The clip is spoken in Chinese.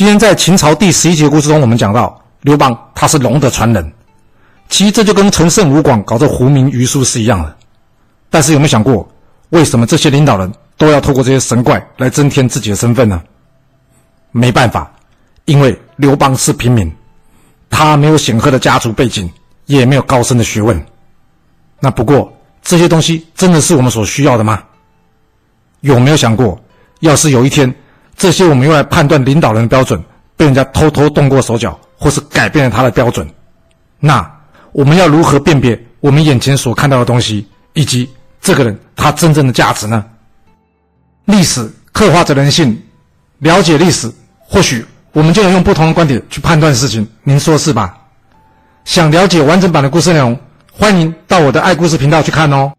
今天在秦朝第十一节故事中，我们讲到刘邦他是龙的传人，其实这就跟陈胜吴广搞这胡名余书是一样的。但是有没有想过，为什么这些领导人都要透过这些神怪来增添自己的身份呢？没办法，因为刘邦是平民，他没有显赫的家族背景，也没有高深的学问。那不过这些东西真的是我们所需要的吗？有没有想过，要是有一天这些我们用来判断领导人的标准被人家偷偷动过手脚，或是改变了他的标准，那我们要如何辨别我们眼前所看到的东西，以及这个人他真正的价值呢？历史刻画着人性，了解历史。或许我们就能用不同的观点去判断事情，您说是吧？想了解完整版的故事内容，欢迎到我的爱故事频道去看哦。